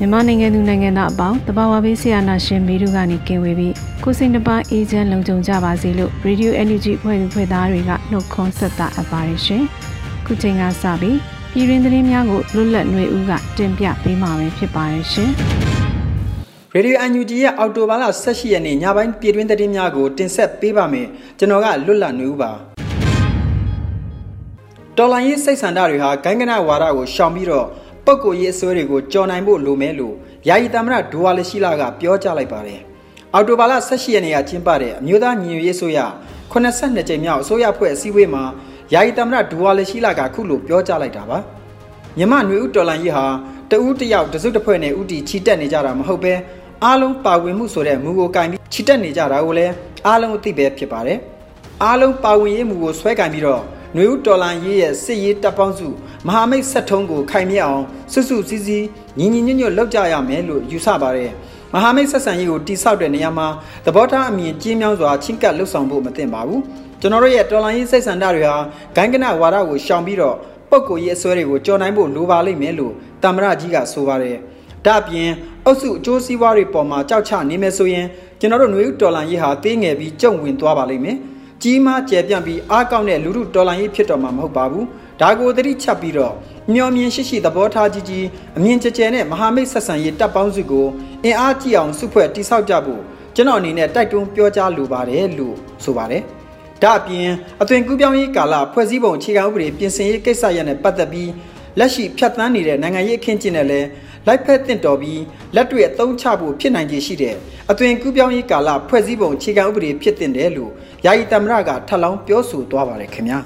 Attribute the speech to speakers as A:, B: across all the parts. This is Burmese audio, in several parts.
A: မြန်မာနိုင်ငံသူနိုင်ငံသားအပေါင်းတဘာဝဘေးဆရာနာရှင်မေတို့ကနေကင်ဝေပြီးကိုစိတ်နှပါအေဂျင့်လုံခြုံကြပါစေလို့ Radio Energy ဖွဲ့သူဖွဲ့သားတွေကနှုတ်ခွန်းဆက်တာအပ်ပါတယ်ရှင်။ခုချိန်ကစပြီးပြည်တွင်းသတင်းများကိုလွတ်လပ်ຫນွေဦးကတင်ပြပေးမှာပဲဖြစ်ပါတယ်ရှင်။
B: Radio UNG ရဲ့အော်တိုဘာလ18ရက်နေ့ညပိုင်းပြည်တွင်းသတင်းများကိုတင်ဆက်ပေးပါမယ်။ကျွန်တော်ကလွတ်လပ်ຫນွေဦးပါ။တော်လိုင်းရေးစိတ်ဆန္ဒတွေဟာဂိုင်းကနဝါဒကိုရှောင်ပြီးတော့ ပုဂ္ဂိုလ်ရေးအစွဲတွေကိုကြော်နိုင်ဖို့လိုမယ်လို့ယာယီသမ္မတဒိုဝါလရှိလာကပြောကြားလိုက်ပါတယ်။အော်တိုဘာလ18ရက်နေ့ကကျင်းပတဲ့အမျိုးသားညီညွတ်ရေးဆိုရ82ကြိမ်မြောက်အစိုးရဖွဲ့အစည်းအဝေးမှာယာယီသမ္မတဒိုဝါလရှိလာကခုလိုပြောကြားလိုက်တာပါ။မြမနွေဦးတော်လန်ကြီးဟာတဦးတယောက်တစုတစ်ဖွဲ့နဲ့ဥတီချီတက်နေကြတာမဟုတ်ပဲအားလုံးပါဝင်မှုဆိုတဲ့မူကိုကင်ပြီးချီတက်နေကြတာကိုလည်းအားလုံးအသိပဲဖြစ်ပါတယ်။အားလုံးပါဝင်ရေးမူကိုဆွဲကင်ပြီးတော့နွေဦးတော်လန်ရေးရဲ့စစ်ရေးတပ်ပေါင်းစု မဟာမိတ်ဆက်ထုံးကိုခိုင်မြဲအောင်စွစွစည်းစည်းညီညီညွတ်ညွတ်လုပ်ကြရမယ်လို့ယူဆပါတယ်မဟာမိတ်ဆက်ဆံရေးကိုတိဆောက်တဲ့နေရာမှာသဘောထားအမြင်ကြီးမြောင်းစွာချင်းကပ်လှုပ်ဆောင်ဖို့မသင့်ပါဘူးကျွန်တော်တို့ရဲ့တော်လိုင်းရေးစိတ်ဆန္ဒတွေဟာဂိုင်းကနဝါဒကိုရှောင်ပြီးတော့ပုတ်ကိုရေးအစွဲတွေကိုကြော်နိုင်ဖို့လိုပါလိမ့်မယ်လို့တမ္မရကြီးကဆိုပါတယ်ဒါ့အပြင်အုပ်စုအကျိုးစီးပွားတွေပေါ်မှာကြောက်ချနေမယ်ဆိုရင်ကျွန်တော်တို့ຫນွေဦးတော်လန်ရေးဟာသေးငယ်ပြီးကြုံဝင်သွားပါလိမ့်မယ်ကြီးမားကျယ်ပြန့်ပြီးအားကောင်းတဲ့လူမှုတော်လှန်ရေးဖြစ်တော်မှာမဟုတ်ပါဘူး ဒါကိုသတိချက်ပြီးတော့မျောမြင်ရှိရှိသဘောထားကြီးကြီးအမြင်ကျကျနဲ့မဟာမိတ်ဆက်ဆံရေးတပ်ပေါင်းစုကိုအင်အားကြီးအောင်စုဖွဲ့တိဆောက်ကြဖို့ကျွန်တော်အနေနဲ့တိုက်တွန်းပြောကြားလိုပါတယ်လို့ဆိုပါတယ်ဒါအပြင်အသွင်ကူးပြောင်းရေးကာလဖွဲ့စည်းပုံအခြေခံဥပဒေပြင်ဆင်ရေးကိစ္စရပ်နဲ့ပတ်သက်ပြီးလက်ရှိဖြတ်သန်းနေတဲ့နိုင်ငံရေးအခင်းကျင်းနဲ့လည်းလိုက်ဖက်တင့်တော်ပြီးလက်တွေ့အသုံးချဖို့ဖြစ်နိုင်ခြေရှိတဲ့အသွင်ကူးပြောင်းရေးကာလဖွဲ့စည်းပုံအခြေခံဥပဒေဖြစ်တင်တယ်လို့ယာယီတမရကထပ်လောင်းပြောဆိုသွားပါတယ်ခင်ဗျာ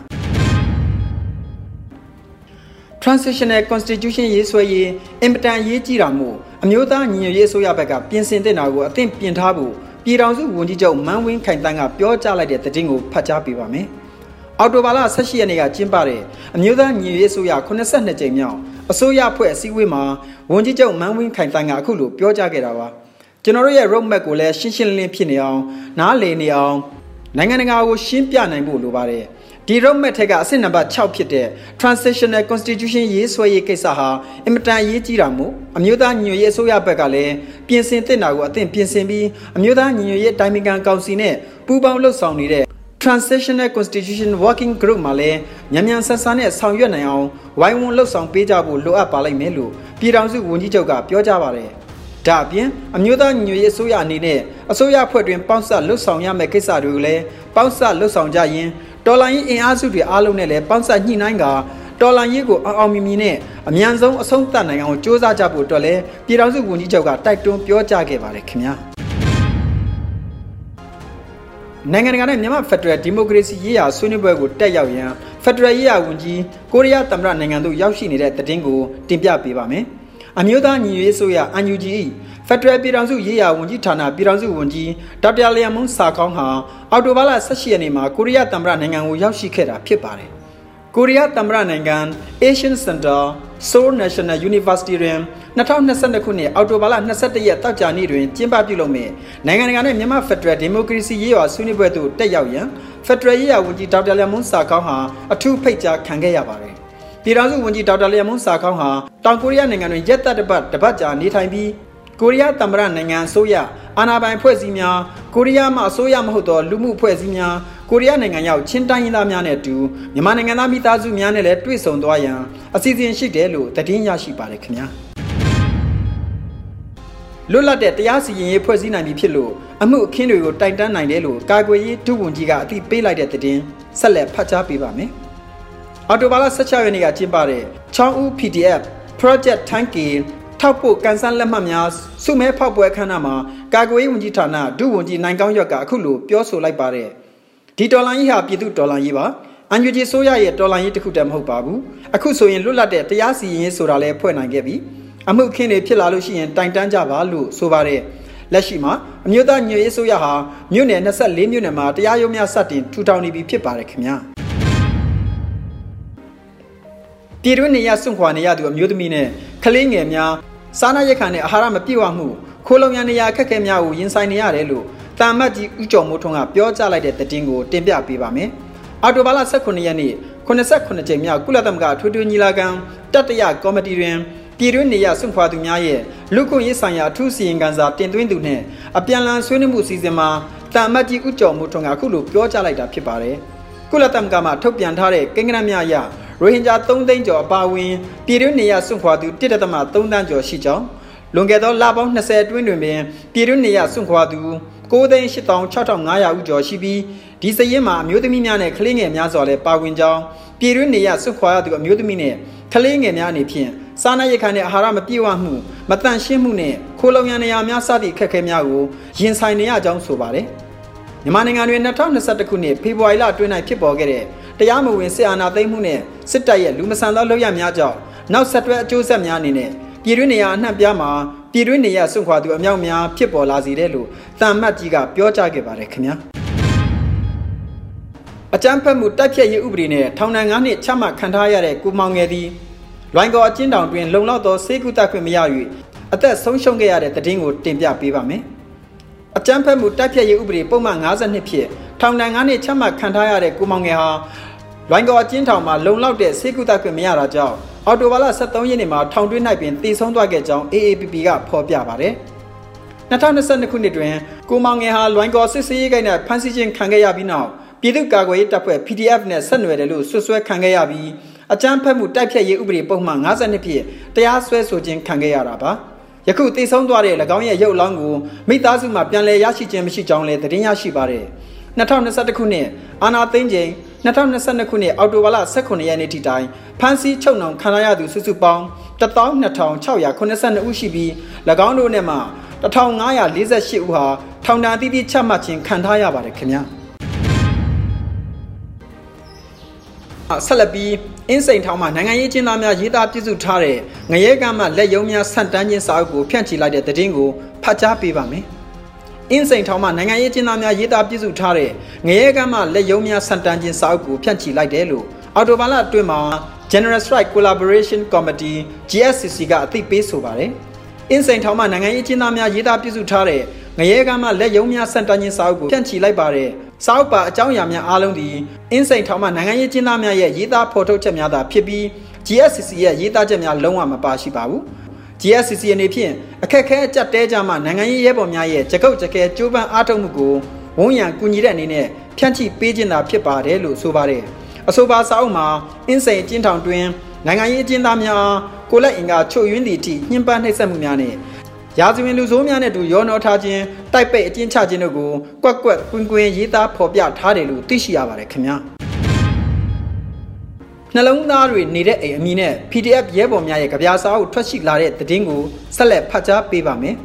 B: Transitional Constitution ရေးဆွဲရေးအင်ပတန်ရေးကြီးတာမို့အမျိုးသားညီညွတ်ရေးအစိုးရဘက်ကပြင်ဆင်တဲ့နာကိုအသင့်ပြင်ထားဖို့ပြည်ထောင်စုဝန်ကြီးချုပ်မန်းဝင်းခိုင်တန်းကပြောကြားလိုက်တဲ့သတင်းကိုဖတ်ကြားပေးပါမယ်။အော်တိုဘာလ18ရက်နေ့ကကျင်းပတဲ့အမျိုးသားညီညွတ်ရေးအစိုးရ82ကြိမ်မြောက်အစိုးရဖွဲ့အစည်းအဝေးမှာဝန်ကြီးချုပ်မန်းဝင်းခိုင်တန်းကအခုလိုပြောကြားခဲ့တာပါ။ကျွန်တော်တို့ရဲ့ road map ကိုလည်းရှင်းရှင်းလင်းလင်းဖြစ်နေအောင်နားလည်နေအောင်နိုင်ငံတကာကိုရှင်းပြနိုင်ဖို့လိုပါတယ်။ ဒီ roadmap ထက်ကအဆင့်နံပါတ်6ဖြစ်တဲ့ transitional constitution ရေးဆွဲရေးကိစ္စဟာအင်မတန်အရေးကြီးတာမို့အမျိုးသားညီညွတ်ရေးအစိုးရဘက်ကလည်းပြင်ဆင်သင့်တာကိုအသင့်ပြင်ဆင်ပြီးအမျိုးသားညီညွတ်ရေးတိုင်ပင်ခံကောင်စီနဲ့ပူးပေါင်းလှုပ်ဆောင်နေတဲ့ transitional constitution working group မှာလည်းညံမြန်ဆန်ဆန်နဲ့ဆောင်ရွက်နိုင်အောင်ဝိုင်းဝန်းလှုပ်ဆောင်ပေးကြဖို့လိုအပ်ပါလိမ့်မယ်လို့ပြည်ထောင်စုဝန်ကြီးချုပ်ကပြောကြားပါတယ်။ဒါအပြင်အမျိုးသားညီညွတ်ရေးအစိုးရအနေနဲ့အစိုးရဖွဲ့တွင်ပေါင်းစပ်လှုပ်ဆောင်ရမယ့်ကိစ္စတွေကိုလည်းပေါင်းစပ်လှုပ်ဆောင်ကြရင် တော်လိုင်းရေးအင်အားစုတွေအားလုံးနဲ့လည်းပေါင်းစပ်ညှိနှိုင်းကာတော်လိုင်းရေးကိုအောင်အောင်မြင်မြင်နဲ့အမြန်ဆုံးအဆုံးသတ်နိုင်အောင်စ조사ကြဖို့အတွက်လည်းပြည်ထောင်စုဝန်ကြီးချုပ်ကတိုက်တွန်းပြောကြားခဲ့ပါတယ်ခင်ဗျာနိုင်ငံတကာနဲ့မြန်မာဖက်ဒရယ်ဒီမိုကရေစီရေးရာဆွေးနွေးပွဲကိုတက်ရောက်ရန်ဖက်ဒရယ်ရေးရာဝန်ကြီးကိုရီးယားသမ္မတနိုင်ငံသို့ရောက်ရှိနေတဲ့သတင်းကိုတင်ပြပေးပါမယ်။အမျိုးသားညီညွတ်ရေးဆိုရ UNG ဖက်ဒရယ်ပြည်ထောင်စုရေးရာဝန်ကြီးဌာနပြည်ထောင်စုဝန်ကြီးဒေါက်တာလျံမုံစာကောင်းဟာအော်တိုဘာလ18ရက်နေ့မှာကိုရီးယားသမ္မတနိုင်ငံကိုရောက်ရှိခဲ့တာဖြစ်ပါတယ်။ကိုရီးယားသမ္မတနိုင်ငံ Asian Center Seoul National University တွင်2022ခုနှစ်အောက်တိုဘာလ22ရက်တောက်ကြနေ့တွင်ကျင်းပပြုလုပ်မယ့်နိုင်ငံတကာနဲ့မြန်မာဖက်ဒရယ်ဒီမိုကရေစီရေးရာဆွေးနွေးပွဲသို့တက်ရောက်ရန်ဖက်ဒရယ်ရေးရာဝန်ကြီးဒေါက်တာလျံမုံစာကောင်းဟာအထူးဖိတ်ကြားခံခဲ့ရပါတယ်။ပြည်ထောင်စုဝန်ကြီးဒေါက်တာလျံမုံစာကောင်းဟာတောင်ကိုရီးယားနိုင်ငံတွင်ရက်သက်တပတ်တပတ်ကြာနေထိုင်ပြီး ကိုရီးယားသမ္မတနိုင်ငံအစိုးရအာဏာပိုင်ဖွဲ့စည်းများကိုရီးယားမှအစိုးရမဟုတ်သောလူမှုဖွဲ့စည်းများကိုရီးယားနိုင်ငံရောက်ချင်းတိုင်းရင်းသားများနဲ့အတူမြန်မာနိုင်ငံသားမိသားစုများနဲ့လည်းတွေ့ဆုံသွားရန်အစီအစဉ်ရှိတယ်လို့သတင်းရရှိပါတယ်ခင်ဗျာလွတ်လပ်တဲ့တရားစီရင်ရေးဖွဲ့စည်းနိုင်ပြီဖြစ်လို့အမှုအခင်းတွေကိုတိုင်တန်းနိုင်တယ်လို့ကာကွယ်ရေးဒုဝန်ကြီးကအသိပေးလိုက်တဲ့သတင်းဆက်လက်ဖတ်ကြားပေးပါမယ်။အော်တိုဘာလ16ရက်နေ့ကကျင်းပတဲ့ချောင်းဦး PDF Project Tanki ထောက်ဖို့ကန်ဆန်းလက်မှတ်များစုမဲဖောက်ပွဲခမ်းနားမှာကာကွယ်ရေးဝန်ကြီးဌာနဒုဝန်ကြီးနိုင်ကောင်းရွက်ကအခုလိုပြောဆိုလိုက်ပါတယ်။ဒီတော်လိုင်းကြီးဟာပြည်သူတော်လိုင်းကြီးပါ။အန်ယူဂျီဆိုရရဲ့တော်လိုင်းကြီးတစ်ခုတည်းမဟုတ်ပါဘူး။အခုဆိုရင်လွတ်လပ်တဲ့တရားစီရင်ရေးဆိုတာလည်းဖွဲ့နိုင်ခဲ့ပြီ။အမှုအခင်းတွေဖြစ်လာလို့ရှိရင်တိုင်တန်းကြပါလို့ဆိုပါတယ်။လက်ရှိမှာအမျိုးသားညွေရေးဆိုရဟာမြို့နယ်24မြို့နယ်မှာတရားရုံးများစတင်ထူထောင်နေပြီဖြစ်ပါတယ်ခင်ဗျာ။ပြည်တွင်းနေရစွန့်ခွာနေရသူအမျိုးသမီးနဲ့ ကလေးငယ်များစားနပ်ရိက္ခာနဲ့အာဟာရမပြည့်ဝမှုခိုးလုံရန်နေရခက်ခဲများကိုရင်ဆိုင်နေရတယ်လို့တာမတ်ကြီးဦးကျော်မိုးထွန်းကပြောကြားလိုက်တဲ့သတင်းကိုတင်ပြပေးပါမယ်။အော်တိုဘာလ18ရက်နေ့89ကြိမ်မြောက်ကုလသမဂ္ဂထွေထွေညီလာခံတတရကော်မတီတွင်ပြည်တွင်းနေရစွန့်ခွာသူများရဲ့လူခွင့်ရေးဆိုင်ရာအထူးစီရင်ခံစာတင်သွင်းသူနဲ့အပြန်အလှန်ဆွေးနွေးမှုအစီအစဉ်မှာတာမတ်ကြီးဦးကျော်မိုးထွန်းကအခုလိုပြောကြားလိုက်တာဖြစ်ပါတယ်။ကုလသမဂ္ဂမှထုတ်ပြန်ထားတဲ့ကိန်းဂဏန်းများအရ ရိုဟင်ဂျာ3သိန်းကျော်အပါအဝင်ပြည်တွင်းနေရစွန့်ခွာသူ1.3တန်းကျော်ရှိကြောင်းလွန်ခဲ့သောလပေါင်း20အတွင်းတွင်ပင်ပြည်တွင်းနေရစွန့်ခွာသူ9,86,500ဦးကျော်ရှိပြီးဒီစရင်မှာအမျိုးသမီးများနဲ့ကလေးငယ်များစွာလည်းပါဝင်ကြောင်းပြည်တွင်းနေရစွန့်ခွာရသူအမျိုးသမီးနဲ့ကလေးငယ်များအနေဖြင့်စားနပ်ရိက္ခာနဲ့အာဟာရမပြည့်ဝမှုမတန့်ရှင်းမှုနဲ့ခိုးလုံရန်နေရာများစသည့်အခက်အခဲများကိုရင်ဆိုင်နေရကြောင်းဆိုပါတယ်မြန်မာနိုင်ငံတွင်2021ခုနှစ်ဖေဖော်ဝါရီလအတွင်း၌ဖြစ်ပေါ်ခဲ့တဲ့တရားမဝင်စစ်အာဏာသိမ်းမှုနဲ့ စစ်တပ်ရဲ့လူမဆန်သောလုပ်ရများကြောင့်နောက်ဆက်တွဲအကျိုးဆက်များအနေနဲ့ပြည်တွင်းနေရာအနှံ့ပြားမှာပြည်တွင်းနေရာစွန့်ခွာသူအမြောက်များဖြစ်ပေါ်လာစေတယ်လို့တန်မတ်ကြီးကပြောကြားခဲ့ပါတယ်ခင်ဗျာအကြမ်းဖက်မှုတိုက်ဖျက်ရေးဥပဒေနဲ့ထောင်ဒဏ်9နှစ်ချမှတ်ခံထားရတဲ့ကိုမောင်ငယ်သည်လွိုင်းကော်အချင်းတောင်တွင်လုံလောက်သောစေကုသခွင့်မရ၍အသက်ဆုံးရှုံးခဲ့ရတဲ့တည်င်းကိုတင်ပြပေးပါမယ်အကြမ်းဖက်မှုတိုက်ဖျက်ရေးဥပဒေပုံမှန်52ဖြစ်ထောင်ဒဏ်9နှစ်ချမှတ်ခံထားရတဲ့ကိုမောင်ငယ်ဟာ လွိုင်းကော်အချင်းထောင်မှာလုံလောက်တဲ့စေကုသခွင့်မရတာကြောင့်အော်တိုဘာလ23ရက်နေ့မှာထောင်တွင်း၌ပင်တည်ဆုံးသွားခဲ့ကြောင်း AAPP ကဖော်ပြပါတယ်။2022ခုနှစ်တွင်ကိုမောင်ငယ်ဟာလွိုင်းကော်စစ်စေးရေးကိုင်းနဲ့ဖမ်းဆီးခြင်းခံခဲ့ရပြီးနောက်ပြည်သူ့ကာကွယ်ရေးတပ်ဖွဲ့ PDF နဲ့ဆက်နွယ်တယ်လို့ဆွဆွဲခံခဲ့ရပြီးအကြမ်းဖက်မှုတိုက်ဖျက်ရေးဥပဒေပုံမှန်52ဖြစ်တရားစွဲဆိုခြင်းခံခဲ့ရတာပါ။ယခုတည်ဆုံးသွားတဲ့၎င်းရဲ့ရုပ်အလောင်းကိုမိသားစုမှပြန်လည်ရရှိခြင်းမရှိကြောင်းလည်းသတင်းရရှိပါတယ်။2021ခုနှစ်အာနာသိန်းချိန် 2022ခုနှစ်အောက်တိုဘာလ18ရက်နေ့ထိတိုင်ဖမ်းဆီးချုပ်နှောင်ခံရသူစုစုပေါင်း12682ဦးရှိပြီး၎င်းတို့နဲ့မှ1548ဦးဟာထောင်ဒဏ်အသီးသီးချမှတ်ခြင်းခံထားရပါတယ်ခင်ဗျာဆက်လက်ပြီးအင်းစိန်ထောင်မှာနိုင်ငံရေးကျင်းသားများရေးသားပြုစုထားတဲ့ငရဲကမ်းမှလက်ယုံများဆန့်တန်းခြင်းစာအုပ်ကိုဖြန့်ချီလိုက်တဲ့သတင်းကိုဖတ်ကြားပေးပါမယ်။ အင်းစိန်ထောင်မှာနိုင်ငံရေးကျင်းသားများရေးသားပြုစုထားတဲ့ငရဲကမ်းမှလက်ယုံများဆန့်တန်းခြင်းစာအုပ်ကိုဖြန့်ချီလိုက်တယ်လို့အော်တိုဘာလအတွင်းမှာ General Strike Collaboration Committee GSCC ကအသိပေးဆိုပါတယ်။အင်းစိန်ထောင်မှနိုင်ငံရေးကျင်းသားများရေးသားပြုစုထားတဲ့ငရဲကမ်းမှလက်ယုံများဆန့်တန်းခြင်းစာအုပ်ကိုဖြန့်ချီလိုက်ပါတယ်။စာအုပ်ပါအကြောင်းအရာများအားလုံးဒီအင်းစိန်ထောင်မှနိုင်ငံရေးကျင်းသားများရဲ့ရေးသားဖော်ထုတ်ချက်များသာဖြစ်ပြီး GSCC ရဲ့ရေးသားချက်များလုံးဝမပါရှိပါဘူး GSCC အနေဖြင့်အခက်ခဲအကြက်တဲကြမှနိုင်ငံရေးရဲဘော်များရဲ့ကြကုတ်ကြကဲကြိုးပမ်းအားထုတ်မှုကိုဝန်ရံကူညီတဲ့အနေနဲ့ဖြန့်ချိပေးခြင်းသာဖြစ်ပါတယ်လို့ဆိုပါတယ်အဆိုပါစာအုပ်မှာအင်းစိန်အကျဉ်းထောင်တွင်နိုင်ငံရေးအကျဉ်းသားများကိုလက်အင်ကချုပ်ယွင်းသည့်အထိညှဉ်းပန်းနှိပ်စက်မှုများနဲ့ရာဇဝင်လူဆိုးများနဲ့တူရောနှောထားခြင်းတိုက်ပိတ်အကျဉ်းချခြင်းတို့ကိုကွက်ကွက်ကွင်းကွင်းရေးသားဖော်ပြထားတယ်လို့သိရှိရပါတယ်ခင်ဗျာ နှလုံးသားတွေနေတဲ့အိမ်အမည်နဲ့ PDF ရဲဘော်များရဲ့ကြပြာစာအုပ်ထွက်ရှိလာတဲ့သတင်းကိုဆက်လက်ဖတ်ကြားပေးပါမယ်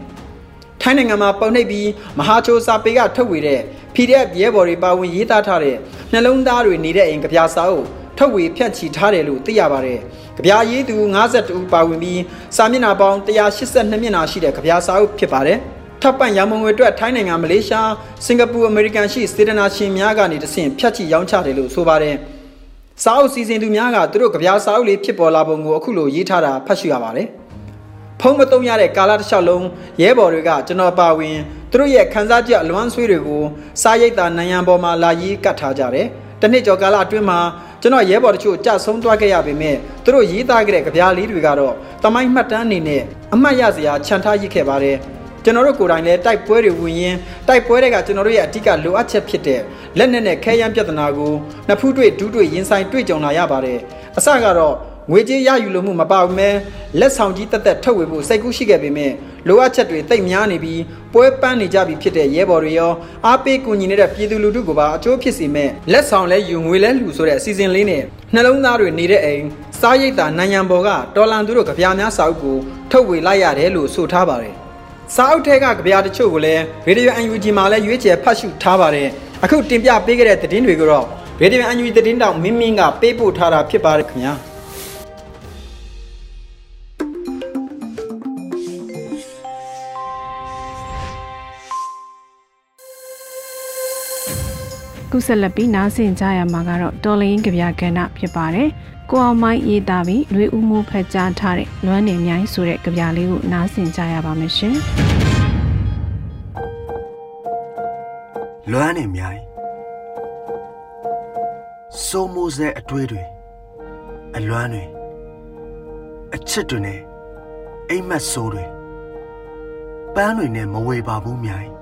B: ထိုင်းနိုင်ငံမှာပုံနှိပ်ပြီးမဟာချိုစာပေကထုတ်ဝေတဲ့ PDF ရဲဘော်တွေပါဝင်ရေးသားထားတဲ့နှလုံးသားတွေနေတဲ့အိမ်ကြပြာစာအုပ်ထုတ်ဝေဖြန့်ချီထားတယ်လို့သိရပါတယ်။ကြပြာရေးသူ52ဦးပါဝင်ပြီးစာမျက်နှာပေါင်း182မျက်နှာရှိတဲ့ကြပြာစာအုပ်ဖြစ်ပါတယ်။ထပ်ပန့်ရမုံငွေအတွက်ထိုင်းနိုင်ငံမလေးရှားစင်ကာပူအမေရိကန်ရှိစေတနာရှင်များကနေတဆင့်ဖြတ်ချီရောင်းချတယ်လို့ဆိုပါတယ်။ စာအုပ်စီစဉ်သူများကသူတို့ကြပြာစာအုပ်လေးဖြစ်ပေါ်လာပုံကိုအခုလိုရေးထားတာဖတ်ရှုရပါတယ်။ဖုံးမတုံရတဲ့ကာလတစ်လျှောက်လုံးရဲဘော်တွေကကျွန်တော်ပါဝင်သူတို့ရဲ့ခန်းစားချက်အလွမ်းဆွေးတွေကိုစားရိတ်တာနိုင်ရန်ပေါ်မှာလာရေးကတ်ထားကြတယ်။တနှစ်ကျော်ကာလအတွင်းမှာကျွန်တော်ရဲဘော်တချို့ကြဆုံးသွားခဲ့ရပေမဲ့သူတို့ရေးသားခဲ့တဲ့ကြပြားလေးတွေကတော့တမိုင်းမှတ်တမ်းအနေနဲ့အမှတ်ရစရာခြံထားရစ်ခဲ့ပါတယ် ကျွန်တော်တို့ကိုယ်တိုင်လည်းတိုက်ပွဲတွေဝင်ရင်တိုက်ပွဲတွေကကျွန်တော်တို့ရဲ့အဓိကလိုအပ်ချက်ဖြစ်တဲ့လက်နက်နဲ့ခဲယမ်းပြဿနာကိုနှစ်ဖူးတွေ့ဒူးတွေ့ရင်ဆိုင်တွေ့ကြုံလာရပါတယ်အစကတော့ငွေကြေးရယူလို့မှုမပါဘူးမဲလက်ဆောင်ကြီးတက်တက်ထုတ်ဝေဖို့စိတ်ကူးရှိခဲ့ပေမဲ့လိုအပ်ချက်တွေတိတ်များနေပြီးပွဲပန်းနေကြပြီဖြစ်တဲ့ရဲဘော်တွေရောအားပေးကူညီနေတဲ့ပြည်သူလူထုကိုပါအကျိုးဖြစ်စေမဲ့လက်ဆောင်လဲယူငွေလဲလူဆိုတဲ့အစီအစဉ်လေးနဲ့နှလုံးသားတွေနေတဲ့အိမ်စားရိတ်တာနိုင်ရန်ဘော်ကတော်လန်သူတို့ကြပြားများစာအုပ်ကိုထုတ်ဝေလိုက်ရတယ်လို့ဆိုထားပါတယ် စာအုပ်ထဲကကြပြားတချို့ကိုလည်းရေဒီယို UNG မှာလည်းရွေးချယ်ဖတ်ရှုထားပါတယ်အခုတင်ပြပေးခဲ့တဲ့သတင်းတွေကိုတော့ရေဒီယို UNG သတင်းတောင်မင်းမင်းကပေးပို့ထားတာဖြစ်ပါတယ်ခင်ဗျာ
A: ကုဆက်လက်ပြီးနားဆင်ကြရမှာကတော့တော်လင်းကြပြကဏ္ဍဖြစ်ပါတယ်။ ကိုအောင်မိုင်းရေးသားပြီးလွေဦးမှုဖက်ကြားထားတဲ့လွမ်းနေမြိုင်းဆိုတဲ့ကြပြလေးကိုနားဆင်ကြရပါမယ်ရှင်။
C: လွမ်းနေမြိုင်းစိုးမိုးစေအတွေ့တွေအလွမ်းတွေအချစ်တွေနဲ့အိမ်မက်ဆိုးတွေပန်းတွေနဲ့မဝေပါဘူးမြိုင်း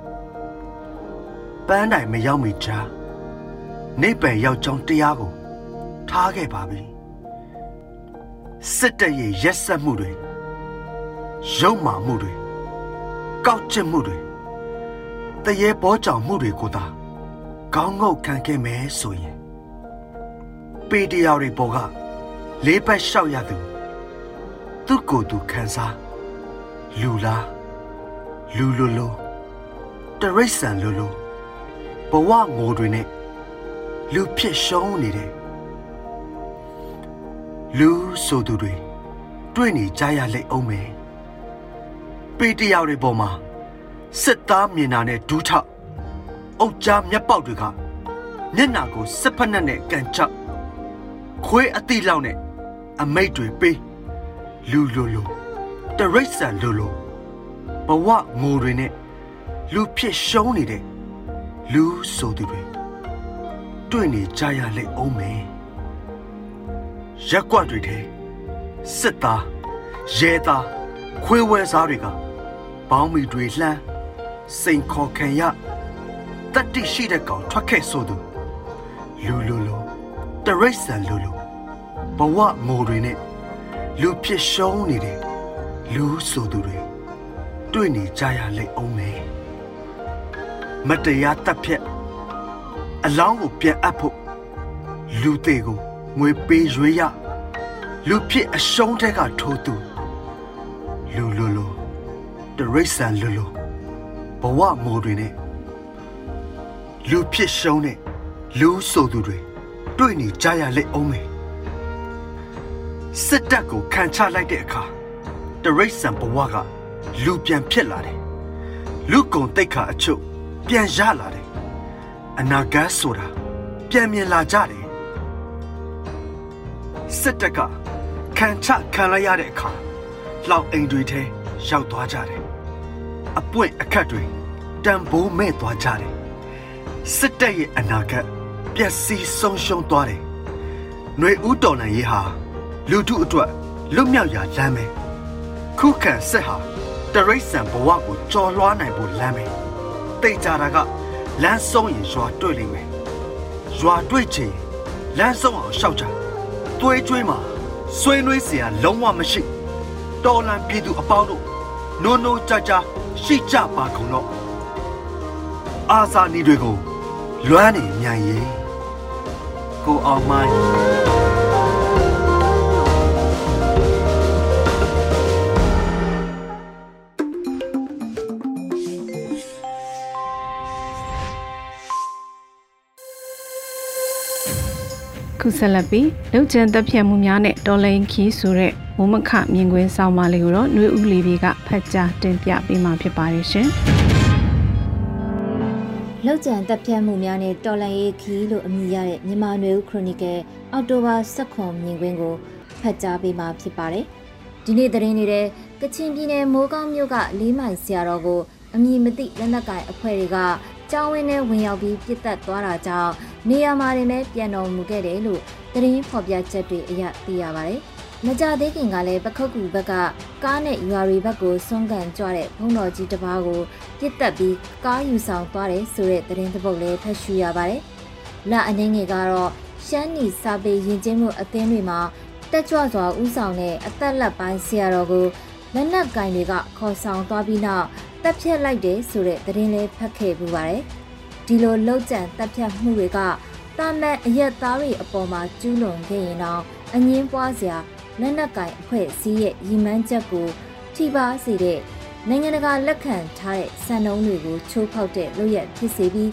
C: ပန်းတိုင်မရောက်မီချာနေပယ်ရောက်ကြောင်းတရားကိုထားခဲ့ပါပြီ စစ်တပ်ရဲ့ရက်ဆက်မှုတွေရုံမာမှုတွေကောက်ကျစ်မှုတွေတရေပေါ်ကြောင်မှုတွေကိုသာကောင်းငုတ်ခံခဲ့မယ်ဆိုရင်ပေတရာတွေပေါ်ကလေးပတ်လျှောက်ရသူသူ့ကိုယ်သူခံစားလူလားလူလိုလိုတရိษံလိုလိုဘဝငိုတွေနဲ့လူဖြစ်ရှုံးနေတဲ့ လူဆိုသူတွေတွေ့နေကြရလိမ့်အောင်မယ်ပေတယောက်တွေပေါ်မှာစစ်သားမြင်တာနဲ့ဒူးထောက်အုတ်ကြားမျက်ပေါက်တွေကမျက်နာကိုစစ်ဖက်နဲ့နဲ့ကန်ချခွေးအတိလောက်နဲ့အမိတ်တွေပေးလူလူလူတရိษံလူလူဘဝငိုတွေနဲ့လူဖြစ်ရှုံးနေတဲ့လူဆိုသူတွေတွေ့နေကြရလိမ့်အောင်မယ် ရက်ကွက်တွေထဲစစ်သားရဲသားခွေးဝဲစားတွေကဘောင်းမီတွေလှမ်းစိန်ခေါ်ခံရတတိရှိတဲ့ကောင်ထွက်ခဲ့ဆိုသူလူလူလူတရိษံလူလူဘဝငိုတွေနဲ့လူဖြစ်ရှုံးနေတဲ့လူဆိုသူတွေတွေ့နေကြရလိမ့်အောင်မယ်မတရားတပ်ဖြတ်အလောင်းကိုပြန်အပ်ဖို့လူသေးကို ငွေပေးရွေးရလူဖြစ်အရှုံးတဲ့ကထိုးသူလူလူလူတရိษံလူလူဘဝမိုးတွေနဲ့လူဖြစ်ရှုံးတဲ့လူဆိုသူတွေတွေ့နေကြရလိမ့်အောင်မယ်စစ်တပ်ကိုခံချလိုက်တဲ့အခါတရိษံဘဝကလူပြန်ဖြစ်လာတယ်လူကုံတိတ်ခါအချုပ်ပြန်ရလာတယ်အနာဂတ်ဆိုတာပြန်မြင်လာကြတယ် စစ်တပ်ကခံချခံလိုက်ရတဲ့အခါလောက်အိမ်တွေထဲရောက်သွားကြတယ်အပွင့်အခက်တွေတံပိုးမဲ့သွားကြတယ်စစ်တပ်ရဲ့အနာဂတ်ပျက်စီးဆုံးရှုံးသွားတယ်ຫນွေဦးတော်နိုင်ရေးဟာလူထုအတွက်လွတ်မြောက်ရာလမ်းပဲခုခံစစ်ဟာတရိษံဘဝကိုကြော်လွှားနိုင်ဖို့လမ်းပဲတိတ်ကြတာကလမ်းဆုံးရင်ရွာတွေ့လိမ့်မယ်ရွာတွေ့ချင်လမ်းဆုံးအောင်ရှောက်ကြ သွေးကြွေးမှာဆွေးနွေးစရာလုံးဝမရှိတော်လန်ပြည်သူအပေါင်းတို့နိုးနိုးကြကြရှိကြပါကုန်တော့အာဇာနည်တွေကိုလွမ်းနေမြန်ရင်ကိုအောင်မိုင်း
A: ခုဆက်လက်ပြီးလုံချန်တပ်ဖြတ်မှုများနဲ့တော်လိန်ခီးဆိုတဲ့ဝမခမြင်ကွင်းဆောင်မလေးကိုတော့နှွေဦးလေးတွေကဖတ်ကြားတင်ပြပေးမှာဖြစ်ပါတယ်ရှင်။
D: လောက်ကျန်တပ်ဖြတ်မှုများနဲ့တော်လန်ရေးခီးလို့အမည်ရတဲ့မြန်မာနွေဦးခရိုနီကယ်အောက်တိုဘာ16မြင်ကွင်းကိုဖတ်ကြားပေးမှာဖြစ်ပါတယ်။ဒီနေ့သတင်းနေတဲ့ကချင်ပြည်နယ်မိုးကောင်းမြို့ကလေးမိုင်ဆရာတော်ကိုအမည်မသိလက်နက်ကိုင်အဖွဲ့တွေကကျောင်းဝင်းထဲဝင်ရောက်ပြီးပြစ်တက်သွားတာကြောင့် နေရာမှာတင်ပဲပြန်တော်မူခဲ့တယ်လို့သတင်းဖော်ပြချက်တွေအရသိရပါတယ်။မကြသေးခင်ကလည်းပခုတ်ကူဘက်ကကားနဲ့ရွာရီဘက်ကိုဆွမ်းကန်ကြွတဲ့ဘုံတော်ကြီးတစ်ပါးကိုပြစ်တက်ပြီးကားယူဆောင်သွားတယ်ဆိုတဲ့သတင်းသပုတ်လည်းဖတ်ရှုရပါတယ်။လအနေငယ်ကတော့ရှမ်းနီစာပေရင်ကျင်းမှုအသင်းတွေမှာတက်ကြွစွာဥဆောင်တဲ့အသက်လက်ပိုင်းဆရာတော်ကိုလက်နက်ကင်တွေကခေါ်ဆောင်သွားပြီးနောက်တပ်ဖြတ်လိုက်တယ်ဆိုတဲ့သတင်းလေးဖတ်ခဲ့ပူပါတယ်။ ဒီလိုလှုပ်ကြံတပ်ဖြတ်မှုတွေကတာမန်အရက်သားတွေအပေါ်မှာကျူးလွန်ခဲ့ရင်တော့အငင်းပွားစရာလက်နက်ကင်အဖွဲ့အစည်းရဲ့ရည်မှန်းချက်ကိုထိပါစေတဲ့နိုင်ငံတကာလက်ခံထားတဲ့စံနှုန်းတွေကိုချိုးဖောက်တဲ့လုပ်ရဖြစ်စေပြီး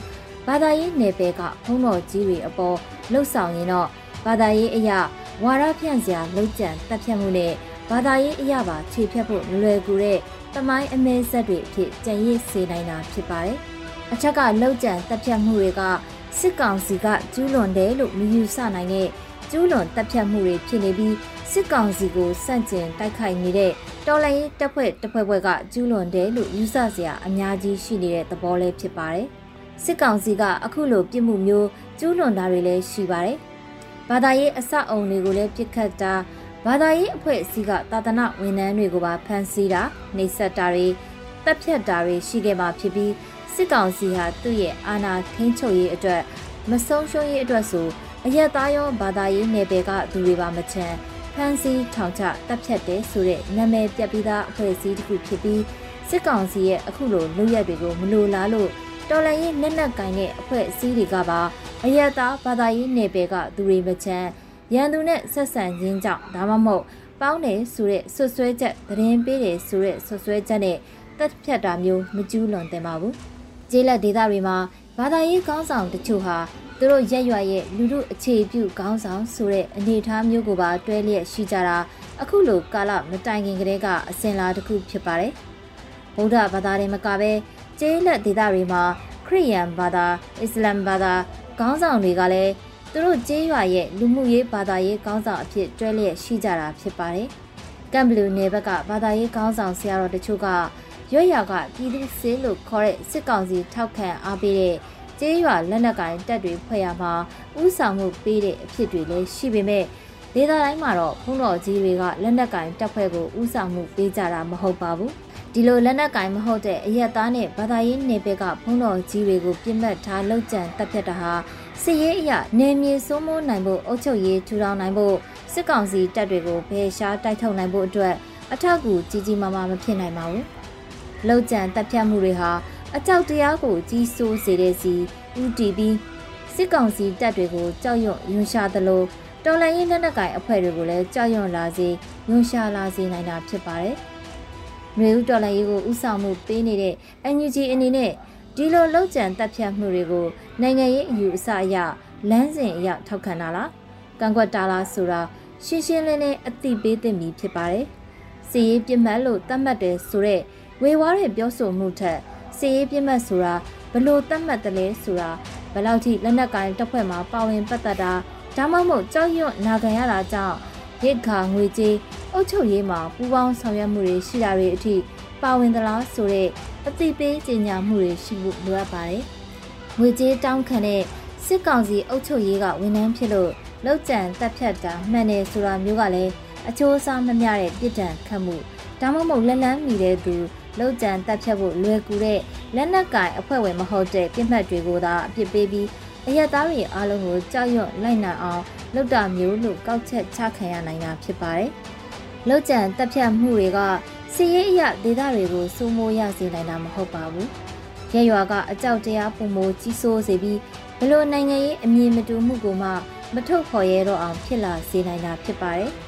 D: ဘာသာရေးနယ်ပယ်ကဘုံတော်ကြီးတွေအပေါ်လှုပ်ဆောင်ရင်တော့ဘာသာရေးအရာဝါရဖြန့်စရာလှုပ်ကြံတက်ဖြတ်မှုနဲ့ဘာသာရေးအရာပါခြေဖြတ်ဖို့မလွယ်ကူတဲ့တမိုင်းအမဲဆက်တွေအဖြစ်ကြံရစ်စေနိုင်တာဖြစ်ပါတယ်။ အချက်ကလှုပ်ကြံတက်ဖြတ်မှုတွေကစစ်ကောင်စီကကျူးလွန်တယ်လို့မယူဆနိုင်တဲ့ကျူးလွန်တပ်ဖြတ်မှုတွေဖြစ်နေပြီးစစ်ကောင်စီကိုစန့်ကျင်တိုက်ခိုက်နေတဲ့တော်လှန်ရေးတပ်ဖွဲ့တပ်ဖွဲ့ဘက်ကကျူးလွန်တယ်လို့ယူဆစရာအများကြီးရှိနေတဲ့သဘောလေးဖြစ်ပါတယ်။စစ်ကောင်စီကအခုလိုပြစ်မှုမျိုးကျူးလွန်တာတွေလည်းရှိပါတယ်။ဘာသာရေးအဆောက်အုံတွေကိုလည်းပြစ်ခတ်တာဘာသာရေးအဖွဲ့အစည်းကသာသနာဝန်ထမ်းတွေကိုပါဖမ်းဆီးတာနှိပ်စက်တာတွေတပ်ဖြတ်တာတွေရှိခဲ့မှာဖြစ်ပြီး စစ်ကောင်စီဟာသူ့ရဲ့အာဏာထိန်းချုပ်ရေးအတွက်မဆုံးရှုံးရေးအတွက်ဆိုအရက်သားရောဘာသာရေးနယ်ပယ်ကသူတွေပါမချမ်းဖမ်းဆီးထောင်ချတပ်ဖြတ်တဲ့ဆိုတဲ့နာမည်ပြပြီးသားအဖွဲ့အစည်းတစ်ခုဖြစ်ပြီးစစ်ကောင်စီရဲ့အခုလိုလုပ်ရက်တွေကိုမလိုလားလို့တော်လန်ရေးလက်နက်ကင်တဲ့အဖွဲ့အစည်းတွေကပါအရက်သားဘာသာရေးနယ်ပယ်ကသူတွေမချမ်းရန်သူနဲ့ဆက်ဆံခြင်းကြောင့်ဒါမှမဟုတ်ပေါင်းတယ်ဆိုတဲ့ဆွဆွဲချက်သတင်းပေးတယ်ဆိုတဲ့ဆွဆွဲချက်နဲ့တပ်ဖြတ်တာမျိုးမကျူးလွန်သင့်ပါဘူး။ ကျေးလက်ဒေသတွေမှာဘာသာရေးကောင်းဆောင်တချို့ဟာသူတို့ရက်ရွာရဲ့လူမှုအခြေပြုခေါင်းဆောင်ဆိုတဲ့အနေအထားမျိုးကိုပါတွဲလျက်ရှိကြတာအခုလိုကာလမတိုင်ခင်ကတည်းကအစဉ်လာတစ်ခုဖြစ်ပါတယ်။ဗုဒ္ဓဘာသာတွေမကပဲကျေးလက်ဒေသတွေမှာခရစ်ယာန်ဘာသာအစ္စလာမ်ဘာသာခေါင်းဆောင်တွေကလည်းသူတို့ကျေးရွာရဲ့လူမှုရေးဘာသာရေးခေါင်းဆောင်အဖြစ်တွဲလျက်ရှိကြတာဖြစ်ပါတယ်။ကမ်ဘလူနယ်ဘက်ကဘာသာရေးခေါင်းဆောင်ဆရာတော်တချို့က ရွက်ရွာကပြည်သူစစ်လို့ခေါ်တဲ့စစ်ကောင်စီထောက်ခံအားပေးတဲ့ကျေးရွာလက်နက်ကိုင်တပ်တွေဖွဲ့ရမှာဥဆောင်မှုပေးတဲ့အဖြစ်တွေလည်းရှိပေမဲ့ဒေသတိုင်းမှာတော့ဘုံတော်ကြီးတွေကလက်နက်ကင်တပ်ဖွဲ့ကိုဥဆောင်မှုပေးကြတာမဟုတ်ပါဘူးဒီလိုလက်နက်ကင်မဟုတ်တဲ့အရက်သားနဲ့ဘာသာရေးနယ်ပယ်ကဘုံတော်ကြီးတွေကိုပြစ်မှတ်ထားလှုပ်ကြံတပ်ဖြတ်တာဟာစစ်ရေးအရနေမြေစိုးမိုးနိုင်ဖို့အုပ်ချုပ်ရေးထူထောင်နိုင်ဖို့စစ်ကောင်စီတပ်တွေကိုဖယ်ရှားတိုက်ထုတ်နိုင်ဖို့အတွက်အထောက်အကူကြီးကြီးမားမားမဖြစ်နိုင်ပါဘူး လှုပ်ကြံတပ်ဖြတ်မှုတွေဟာအကြောက်တရားကိုကြီးစိုးစေတဲ့စီဦးတည်ပြီးစစ်ကောင်စီတပ်တွေကိုကြောက်ရွံ့ယွန်ရှာသလိုတော်လှန်ရေးလက်နက်ကိုင်အဖွဲ့တွေကိုလည်းကြောက်ရွံ့လာစေယွန်ရှာလာစေနိုင်တာဖြစ်ပါတယ်။မျိုးဦးတော်လှန်ရေးကိုဥဆောင်မှုပေးနေတဲ့ NUG အနေနဲ့ဒီလိုလောက်ကျန်တပ်ဖြတ်မှုတွေကိုနိုင်ငံရေးအယူအဆအရလမ်းစဉ်အရထောက်ခံတာလားကန့်ကွက်တာလားဆိုတာရှင်းရှင်းလင်းလင်းအသိပေးသင့်ပြီဖြစ်ပါတယ်။စီရေးပြစ်မှတ်လို့သတ်မှတ်တယ်ဆိုတော့ ဝေဝါးတဲ့ပြောဆိုမှုထက်စီရေးပြစ်မှတ်ဆိုတာဘလို့သတ်မှတ်တယ်လဲဆိုတာဘလောက်ထိလက်နက်ကိုင်တပ်ဖွဲ့မှာပါဝင်ပတ်သက်တာဒါမှမဟုတ်ကြောက်ရွံ့နာခံရတာကြောင့်ရိတ်ခါငွေကြေးအုပ်ချုပ်ရေးမှာပူးပေါင်းဆောင်ရွက်မှုတွေရှိတာတွေအထိပါဝင်သလားဆိုတဲ့အသိပေးကြေညာမှုတွေရှိဖို့လိုအပ်ပါတယ်။ငွေကြေးတောင်းခံတဲ့စစ်ကောင်စီအုပ်ချုပ်ရေးကဝန်ထမ်းဖြစ်လို့လောက်ကျန်တက်ဖြတ်တာမှန်တယ်ဆိုတာမျိုးကလည်းအချိုးအစားမမျှတဲ့ပြစ်ဒဏ်ခတ်မှုဒါမှမဟုတ်လက်လန်းမိတဲ့သူ လောက်ကျန်တက်ဖြတ်ဖို့လွယ်ကူတဲ့လက်နက်ကင်အဖွဲ့ဝင်မဟုတ်တဲ့ပြစ်မှတ်တွေကိုသာအပြစ်ပေးပြီးအရက်သားတွေအားလုံးကိုကြောက်ရွံ့လိုက်နိုင်အောင်လုပ်တာမျိုးလို့ကောက်ချက်ချခံရနိုင်တာဖြစ်ပါတယ်။လောက်ကျန်တက်ဖြတ်မှုတွေကစီရေးအရဒေသတွေကိုစိုးမိုးရစေနိုင်တာမဟုတ်ပါဘူး။ရဲရွာကအကြောက်တရားပုံမိုးကြီးစိုးစေပြီးဘလို့နိုင်ငံရေးအမြင်မတူမှုကိုမှမထုတ်ဖော်ရဲတော့အောင်ဖြစ်လာစေနိုင်တာဖြစ်ပါတယ်။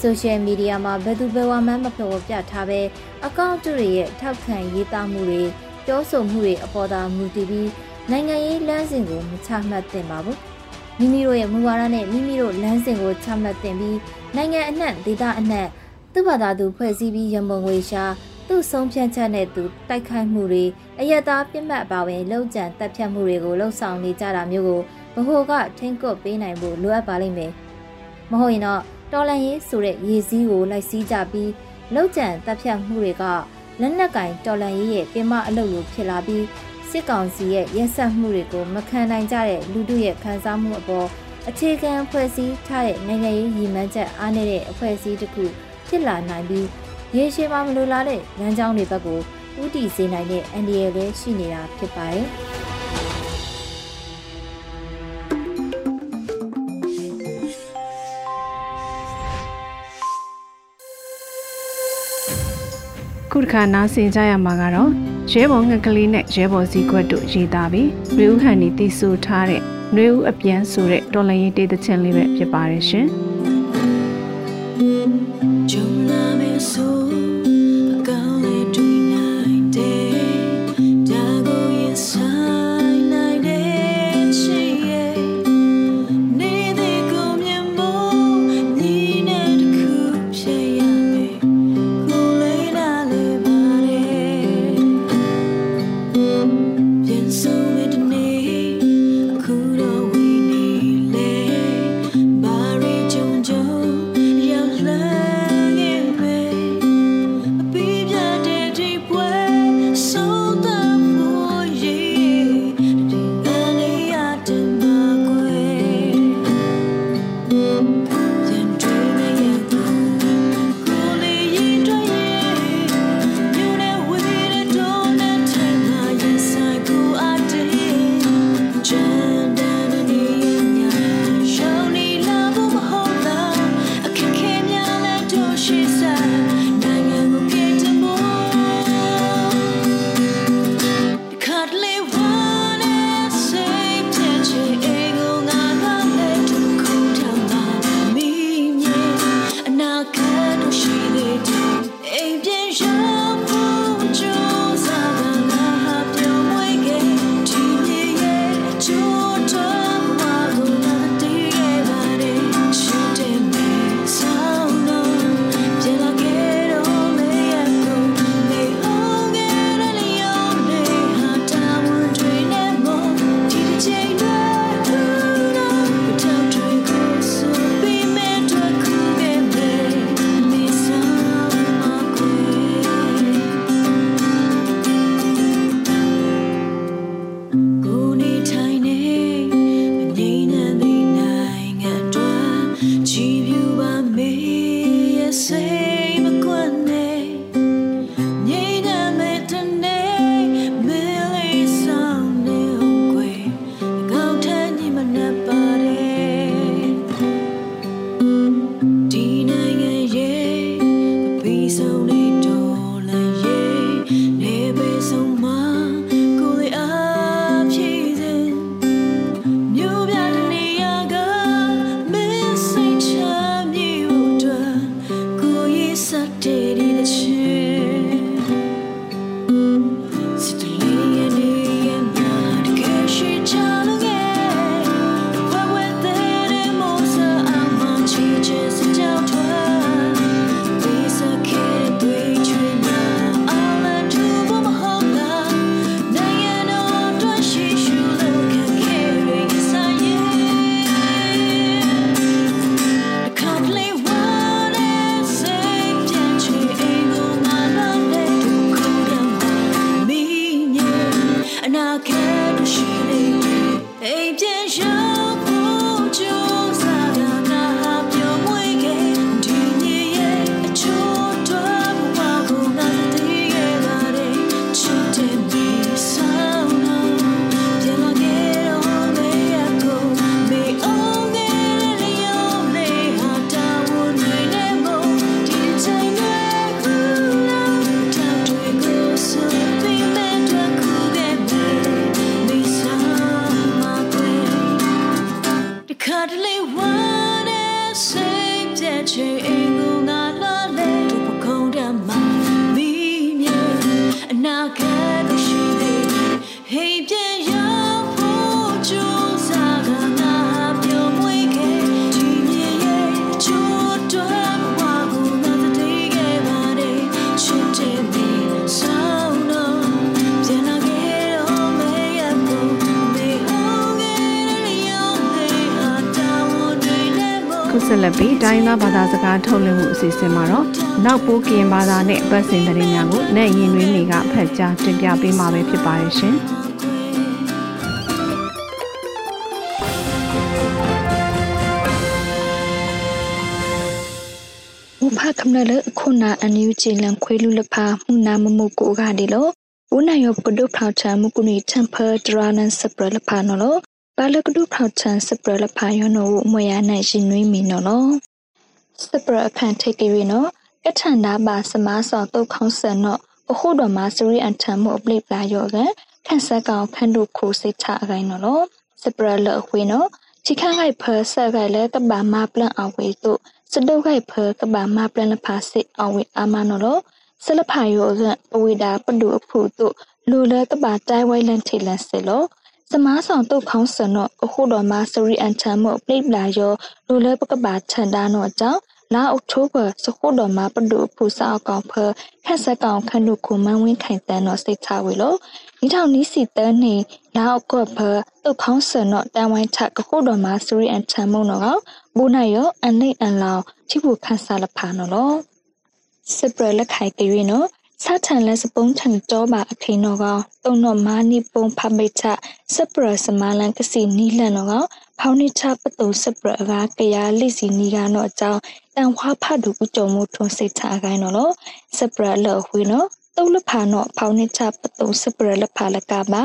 D: ဆိုရှယ်မီဒီယာမှာဘယ်သူဘယ်ဝါမှမဖော်ပြထားပဲအကောင့်တွေရဲ့ထောက်ခံရေးသားမှုတွေပြောဆိုမှုတွေအပေါ်သာမူတည်ပြီးနိုင်ငံရေးလမ်းစဉ်ကိုမချမှတ်သင့်ပါဘူးမိမိတို့ရဲ့မူဝါဒနဲ့မိမိတို့လမ်းစဉ်ကိုချမှတ်သင့်ပြီးနိုင်ငံအနှံ့ဒေသအနှံ့သူ့ဘာသာသူဖွဲ့စည်းပြီးရမုံငွေရှာသူ့ဆုံးဖြတ်ချက်နဲ့သူတိုက်ခိုက်မှုတွေအယက်သားပြစ်မှတ်ပါဝင်လှုပ်ကြံတပ်ဖြတ်မှုတွေကိုလှုပ်ဆောင်နေကြတာမျိုးကိုဘဟုကထိမ့်ကွပ်ပေးနိုင်ဖို့လိုအပ်ပါလိမ့်မယ်မဟုတ်ရင်တော့ တော်လန်ရေးဆိုတဲ့ရည်စည်းကိုလိုက်စည်းကြပြီးလှုပ်ကြံတပ်ဖြတ်မှုတွေကလက်နက်ကင်တော်လန်ရေးရဲ့ပင်မအလုပ်လိုဖြစ်လာပြီးစစ်ကောင်စီရဲ့ရက်ဆက်မှုတွေကိုမခံနိုင်ကြတဲ့လူတို့ရဲ့ခံစားမှုအပေါ်အအခြေခံအဖွဲ့အစည်းထားတဲ့နိုင်ငံရေးရည်မှန်းချက်အားနည်းတဲ့အဖွဲ့အစည်းတစ်ခုဖြစ်လာနိုင်ပြီးရေရှည်မှာမလိုလားတဲ့လမ်းကြောင်းတွေဘက်ကိုဥတီစေနိုင်တဲ့အန္တရာယ်လည်းရှိနေတာဖြစ်ပါတယ်။
A: ခုတစ်ခါနားဆင်ကြရမှာကတော့ရဲဘော်ငှက်ကလေးနဲ့ရဲဘော်စည်းကွက်တို့ရေးသားပြီးရွေဦးဟန်နီတည်ဆူထားတဲ့ຫນွေဦးအပြန်ဆိုတဲ့တော်လရင်တေးသချင်းလေးပဲဖြစ်ပါတယ်ရှင်။ ခုဆက်လက်ပြီးတိုင်းသားဘာသာစကားထုတ်လွှင့်မှုအစီအစဉ်မှာတော့နောက်ပိုးကင်ဘာသာနဲ့ပတ်စင်သတင်းများကိုနဲ့ရင်တွင်းတွေကဖတ်ကြားတင်ပြပေးမှာပဲဖြစ်ပါရဲ့ရှင်။ဖ
E: ခမလခုနာအန်ယူချီလန်ခွေလူလဖာမှုနာမမှုကိုကဒီလိုဦးနာယောပဒုဖလာချာမှုကုနီတမ်ပါဒရာနန်စပရလဖာနော် ပါလကဒုဖောက်ချာစပရလဖာယောနောမွေရနိုင်ရှင်နွေးမီနော်လောစပရအခန့်ထိတ်ကြရနော်ကထန်ဒါပါစမားစောတုတ်ခေါင်းဆန်နော်အခုတော်မှာစရီအန်ထမ်မှုအပလိပလာယောကခန့်ဆက်ကောင်ခန့်တို့ခိုစိတ်ချအကိုင်းနော်လောစပရလအခွေနော်ချိခန့်ခိုက်ဖဆက်ခိုက်လဲကဘာမပလန်အဝေတို့စတုတ်ခိုက်ဖကဘာမပလန်လဖာစစ်အဝေအာမနော်လောဆလဖာယောကပဝေတာပဒုအဖုတို့လူလဲကဘာတိုင်ဝိုင်လန်ထေလန်စစ်လော စမားဆောင်တုတ်ခေါင်းစနော့အခုတော်မှာစရီအန်ချမ်မို့ပလိပလာယောလူလဲပကဘာချန်တာနော့အကြောင်းလာအောက်တိုဘာစခုတော်မှာပဒုဖူစာအကောင်ဖခက်ဆက်ကောင်ခန့်တို့ကိုမန်းဝင်းခိုင်တန်းတော့စိတ်ချဝေလို့ဒီထောင်နီးစီတန်းနေလာအောက်ကဖတုတ်ခေါင်းစနော့တန်ဝိုင်းထကခုတော်မှာစရီအန်ချမ်မို့နော်ဘူနိုင်ယောအနိတ်အန်လောင်ချိဖို့ခန်းစားလဖာနော်လောစပရလက်ခိုင်ကြွေနော် စာထန်လက်စပုံးထန်တော့ပါအခိန်တော့ကတုံတော့မာနီပုံဖမိတ်ချစပရစမလန်ကစီနီလန်တော့ကဖောင်းနိချပတုံစပရကကရလိစီနီကတော့အကြောင်းတန်ဝါဖတ်သူဥကြုံမှုထွန်းစိတ်ချအကိုင်းတော့လို့စပရလော်ဝေနော်တုတ်လဖာနော်ဖောင်းနိချပတုံစပရလဖာလကပါ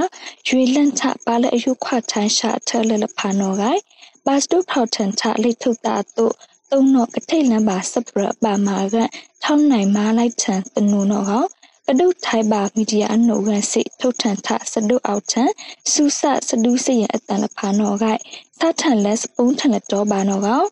E: ရွေလန့်ချပါလေအယုခွချမ်းရှာထလလဖာနော်ကိုင်ဘတ်စတုဖောက်ထန်ချလိထုတာတို့တုံနော့ကထိတ်လန်းပါစပရပါမာက ထောင်းနိုင်မာလိုက်ချန်တနုနောဟောကဒုထိုင်ပါမီဒီယာအနုရန်စိထုတ်ထန်ထစဒုအောက်ထန်စူဆစဒူးစရအတန်လဖာနောဂိုက်သထန်လက်စပုံးထန်လက်တော့ပါနောကော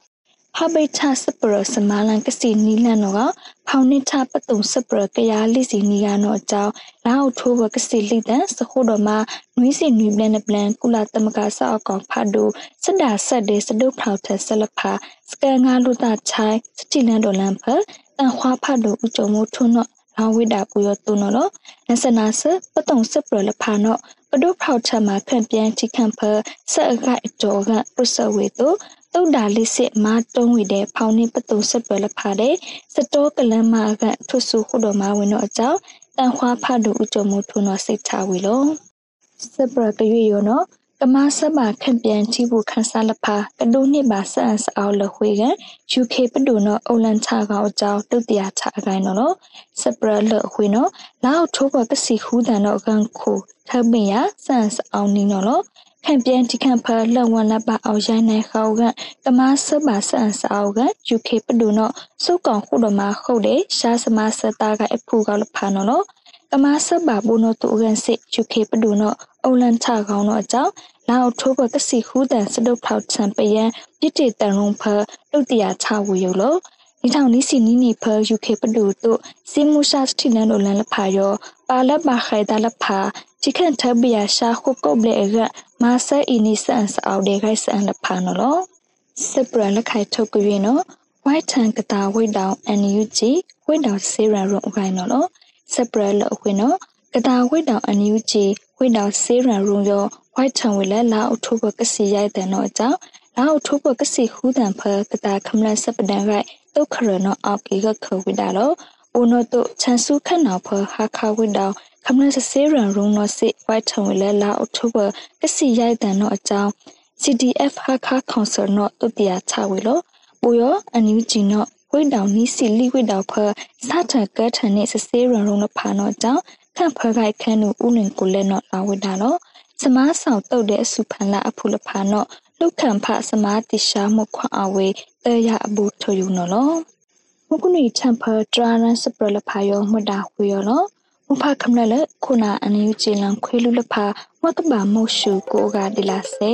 E: ဖပိချစပရစမလန်ကစီနီလန်နောကဖောင်နိချပတုံစပရကရလိစီနီကနောအကြောင်းလာအောက်ထိုးဘကစီလိတန်စခုတော်မှာနွေးစီနွေးပလန်ပလန်ကုလသမဂဆောက်အကောင်ဖတ်ဒိုစဒာဆက်ဒေစဒုဖောက်ထဆလဖာစကငါလူတာချိုင်စတီလန်ဒေါ်လန်ဖ တန်ခွာဖတ်ဒိုဥကြုံမို့ထုံနော့လောင်ဝိတာပူရတုနော်နစနာစပတုံစပရလဖာနော့ပဒုဖောက်ချမှာခန့်ပြန်ချိခန့်ဖဆက်အကိုက်တော်ကပစဝေတုတုတ်တာလိစစ်မာတုံးဝီတဲ့ဖောင်းနေပတုံစပရလဖာတဲ့စတောကလမ်းမာကထွဆုခုတော်မှာဝင်တော့အကြောင်းတန်ခွာဖတ်တို့ဥကြုံမှုထုံတော့စိတ်ချဝီလို့စပရကရွေရောနော် ကမဆဘာခန့်ပြန်ချီဘူးခန်းစားလဖာကဒုနှစ်ပါဆန်စအောင်လခွေက UK ပဒုနော်အုံလန်ချကောအကြောင်းတုတ်တရာချအကိုင်းနော်စပရလခွေနော်လောက်ထိုးဘကစီခူးတန်တော့ကန်ခုထပင်ရဆန်စအောင်နီနော်ခံပြန်တိခံဖလဝန်လပအောင်ရိုင်းနေခေါကကမဆဘာဆန်စာအောက UK ပဒုနော်စုကောင်ခုတော်မှာခုတ်တယ်ရှားစမစတာကအဖူကောက်လဖာနော်ကမဆဘာဘုနိုတူကန်စစ် UK ပဒုနော် အုံလန်ချကောင်းတော့အကြောင်းလာအောက်ထိုးဘကစီခူးတန်စတုဖောက်ချံပယံပြစ်တေတန်ရုံဖတုတ်တရာချဝူယလို့ဒီထောင်နီစီနီနီဖ UK ပဒုတို့စီမူရှာစတီလန်လိုလန်လဖာယောပါလဘခိုင်တလဖာချိခန့်ထဘီယာရှာခုကုတ်လေကမာဆာအီနီဆန်စအောက်ဒေခိုင်ဆန်လဖာနော်စပရလခိုင်ထုတ်ကြွေနော်ဝိုက်ထန်ကတာဝိတောင် NUG ဝိတောင်စေရရုံအခိုင်နော်စပရလအခွေနော်ကတာဝိတောင် NUG ဝိတောင်စေရရုံရောဝိုက်ထန်ဝိလဲလာအောက်ထိုးဘကစီရိုက်တဲ့နော်အကြောင်းလာအောက်ထိုးဘကစီခူးတန်ဖကတာခမလစပဒန်ရိုက်တုတ်ခရနော်အောက်ကီကခဝိတာလောအိုနိုတုချန်စုခန့်နော်ဖဟာခဝိတောင်ခမလစစေရန်ရုံနော်စစ်ဝိုက်ထံဝလဲလာအောက်တိုဘာကစီရိုက်တန်နော်အကြောင်း CDF ဟာခါကောင်ဆာနော်တုတရာချဝေလို့ပူရောအန်ယူဂျီနော်ဝိတောင်နီးစီလီဝိတောင်ဖစာထကတ်ထန်နဲ့စစေရန်ရုံနော်ဖာနော်အကြောင်း ခန့်ဖခိုက်ခန်းနူဥလင်ကိုလဲနော်လာဝိတာနော်စမားဆောင်တုတ်တဲ့အစုဖန်လာအဖူလဖာနော်လုခံဖစမားတိရှာမှုခွန်အဝေတဲရအဘူထယူနော်လောမကုနီချမ်ဖဒရာရန်စပရလဖာယောမတာခွေယောနော်မဖခမလလခုနာအန်ယူချီလန်ခွေလူလဖာမကဘာမောရှုကိုကဒီလာစေ